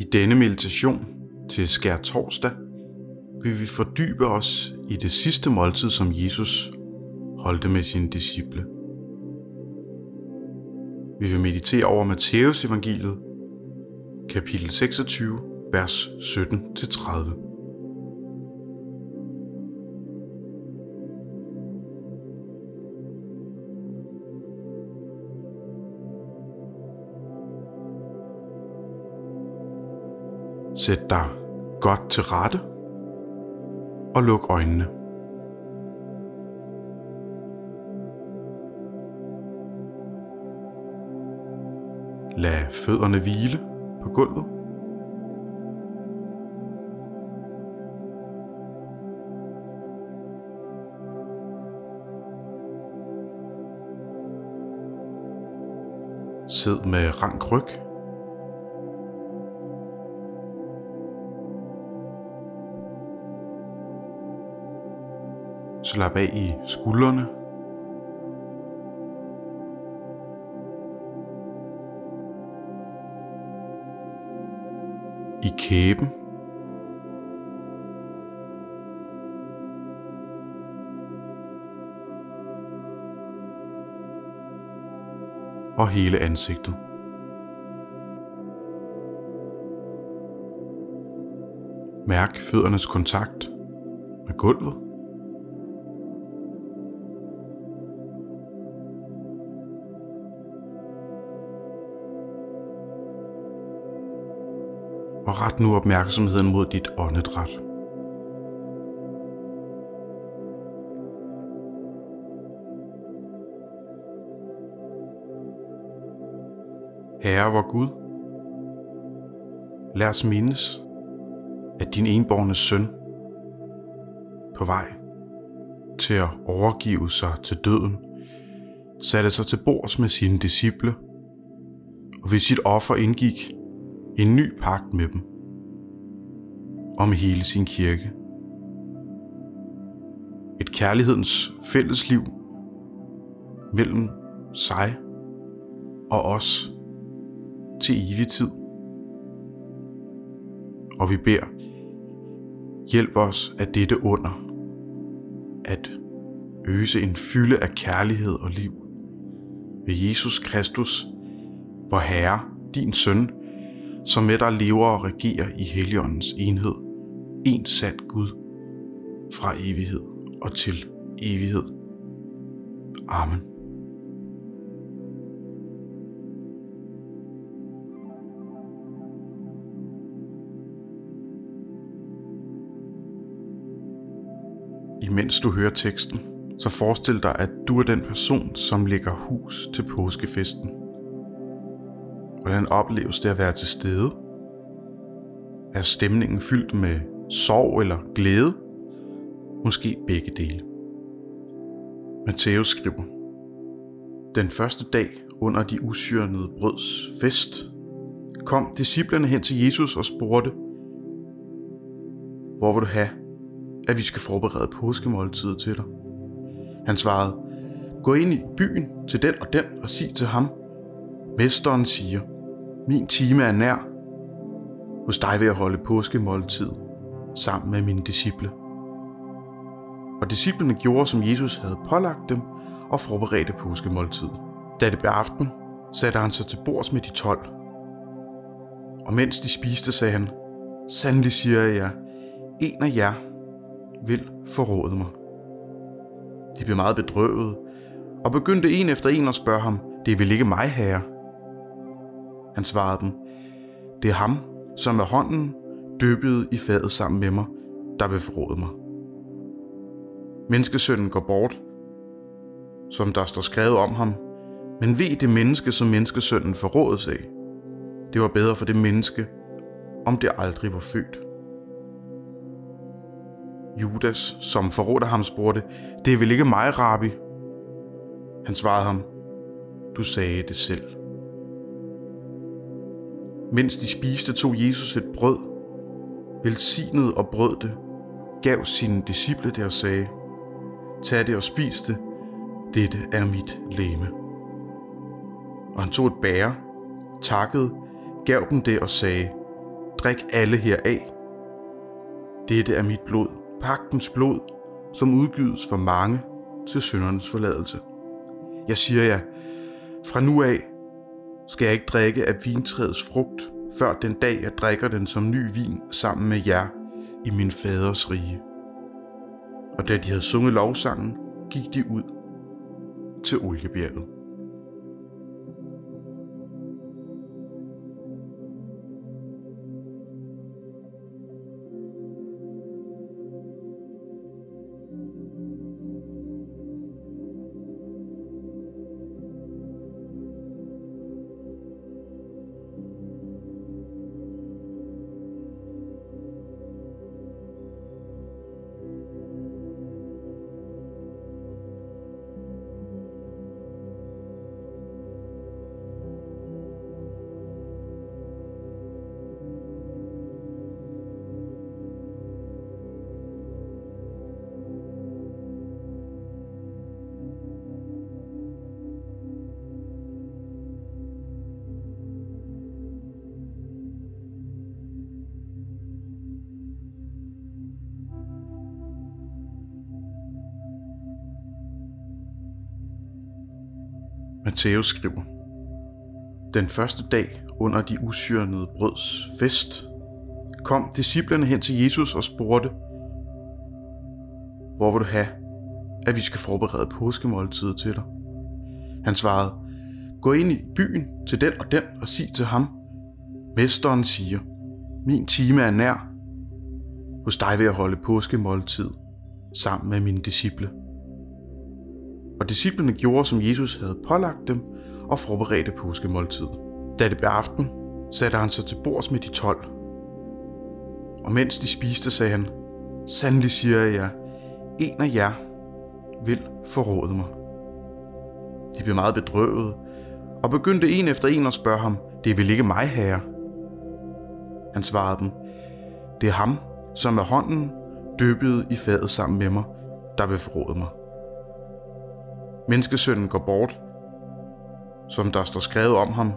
I denne meditation til skær torsdag vil vi fordybe os i det sidste måltid, som Jesus holdte med sine disciple. Vi vil meditere over Matteus evangeliet, kapitel 26, vers 17-30. Sætte dig godt til rette og luk øjnene. Lad fødderne hvile på gulvet. Sid med rank ryg Slap af i skuldrene. I kæben. Og hele ansigtet. Mærk føddernes kontakt med gulvet. Og ret nu opmærksomheden mod dit åndedræt. Herre vor Gud, lad os mindes, at din enborne søn på vej til at overgive sig til døden, satte sig til bords med sine disciple, og ved sit offer indgik en ny pagt med dem og med hele sin kirke. Et kærlighedens fællesliv mellem sig og os til evig tid. Og vi beder, hjælp os af dette under, at øse en fylde af kærlighed og liv ved Jesus Kristus, vor Herre, din søn, som med dig lever og regerer i Helligåndens enhed, en sand Gud, fra evighed og til evighed. Amen. Imens du hører teksten, så forestil dig, at du er den person, som lægger hus til påskefesten. Hvordan opleves det at være til stede? Er stemningen fyldt med sorg eller glæde? Måske begge dele. Matthæus skriver, Den første dag under de usyrnede brøds fest, kom disciplerne hen til Jesus og spurgte, Hvor vil du have, at vi skal forberede påskemåltidet til dig? Han svarede, Gå ind i byen til den og den og sig til ham, Mesteren siger, min time er nær. Hos dig vil jeg holde påskemåltid sammen med mine disciple. Og disciplene gjorde, som Jesus havde pålagt dem, og forberedte påskemåltid. Da det blev aften, satte han sig til bords med de tolv. Og mens de spiste, sagde han, Sandelig siger jeg jer, en af jer vil forråde mig. De blev meget bedrøvet, og begyndte en efter en at spørge ham, det er vel ikke mig, herre? Han svarede dem, det er ham, som med hånden dyppede i fadet sammen med mig, der vil forråde mig. Menneskesønnen går bort, som der står skrevet om ham, men ved det menneske, som menneskesønnen forrådes af. Det var bedre for det menneske, om det aldrig var født. Judas, som forrådte ham, spurgte, det er vel ikke mig, rabbi? Han svarede ham, du sagde det selv. Mens de spiste, tog Jesus et brød, velsignede og brød det, gav sine disciple det og sagde, Tag det og spis det, dette er mit læme. Og han tog et bære, takkede, gav dem det og sagde, Drik alle heraf. Dette er mit blod, pagtens blod, som udgydes for mange til syndernes forladelse. Jeg siger jer, fra nu af skal jeg ikke drikke af vintræets frugt, før den dag jeg drikker den som ny vin sammen med jer i min faders rige. Og da de havde sunget lovsangen, gik de ud til oliebjerget. Matthæus skriver, Den første dag under de usyrnede brøds fest, kom disciplerne hen til Jesus og spurgte, Hvor vil du have, at vi skal forberede påskemåltidet til dig? Han svarede, Gå ind i byen til den og den og sig til ham, Mesteren siger, Min time er nær. Hos dig vil jeg holde påskemåltid sammen med mine disciple. Og disciplene gjorde, som Jesus havde pålagt dem, og forberedte påskemåltid. Da det blev aften, satte han sig til bords med de tolv. Og mens de spiste, sagde han, Sandelig siger jeg jer, en af jer vil forråde mig. De blev meget bedrøvet, og begyndte en efter en at spørge ham, det er vel ikke mig, herre? Han svarede dem, det er ham, som med hånden døbede i fadet sammen med mig, der vil forråde mig. Menneskesønnen går bort, som der står skrevet om ham,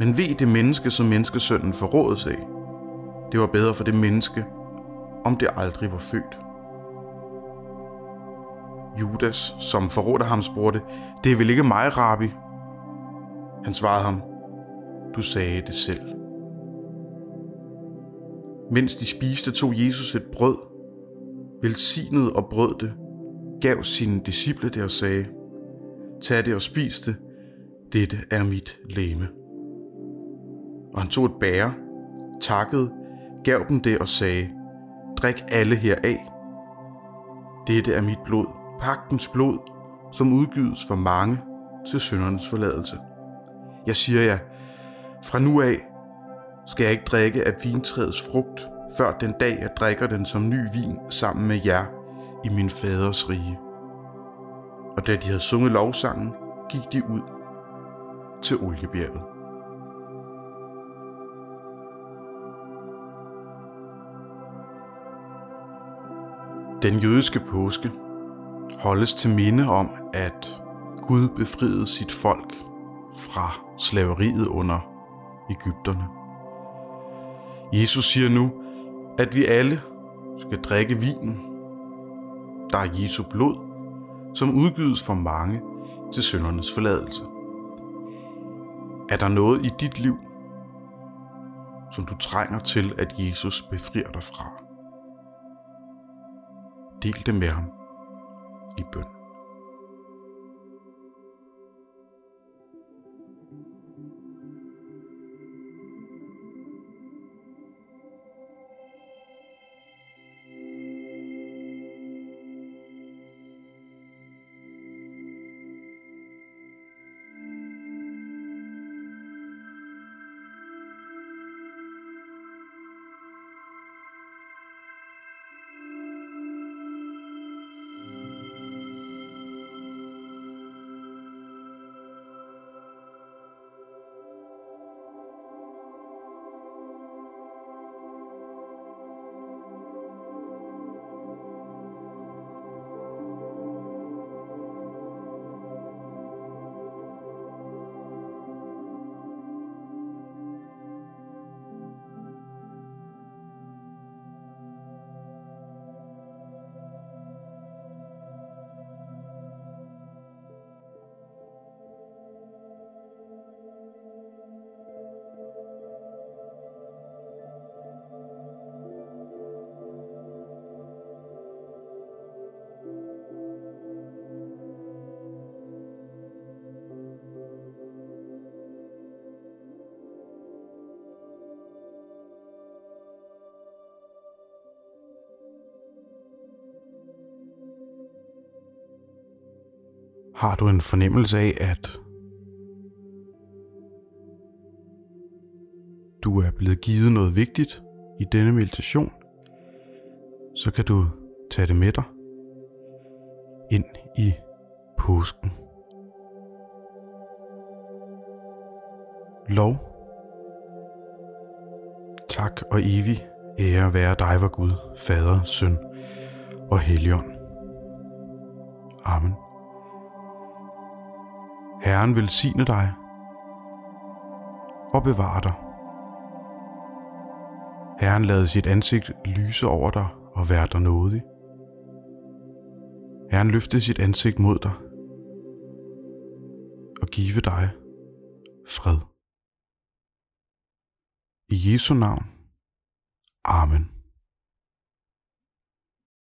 men ved det menneske, som menneskesønnen forrådes af. Det var bedre for det menneske, om det aldrig var født. Judas, som forrådte ham, spurgte, det er vel ikke mig, rabbi? Han svarede ham, du sagde det selv. Mens de spiste, tog Jesus et brød, velsignede og brød det, gav sine disciple det og sagde, Tag det og spis det. Dette er mit læme. Og han tog et bære, takkede, gav dem det og sagde, Drik alle heraf. Dette er mit blod, pagtens blod, som udgydes for mange til syndernes forladelse. Jeg siger jer, fra nu af skal jeg ikke drikke af vintræets frugt, før den dag jeg drikker den som ny vin sammen med jer i min faders rige og da de havde sunget lovsangen, gik de ud til oliebjerget. Den jødiske påske holdes til minde om, at Gud befriede sit folk fra slaveriet under Ægypterne. Jesus siger nu, at vi alle skal drikke vinen, der er Jesu blod, som udgydes for mange til syndernes forladelse. Er der noget i dit liv, som du trænger til, at Jesus befrier dig fra? Del det med ham i bøn. Har du en fornemmelse af, at du er blevet givet noget vigtigt i denne meditation, så kan du tage det med dig ind i påsken. Lov, tak og evig ære være dig, var Gud, Fader, Søn og Helligånd. Amen. Herren velsigne dig og bevare dig. Herren lade sit ansigt lyse over dig og være dig nådig. Herren løfte sit ansigt mod dig og give dig fred. I Jesu navn. Amen.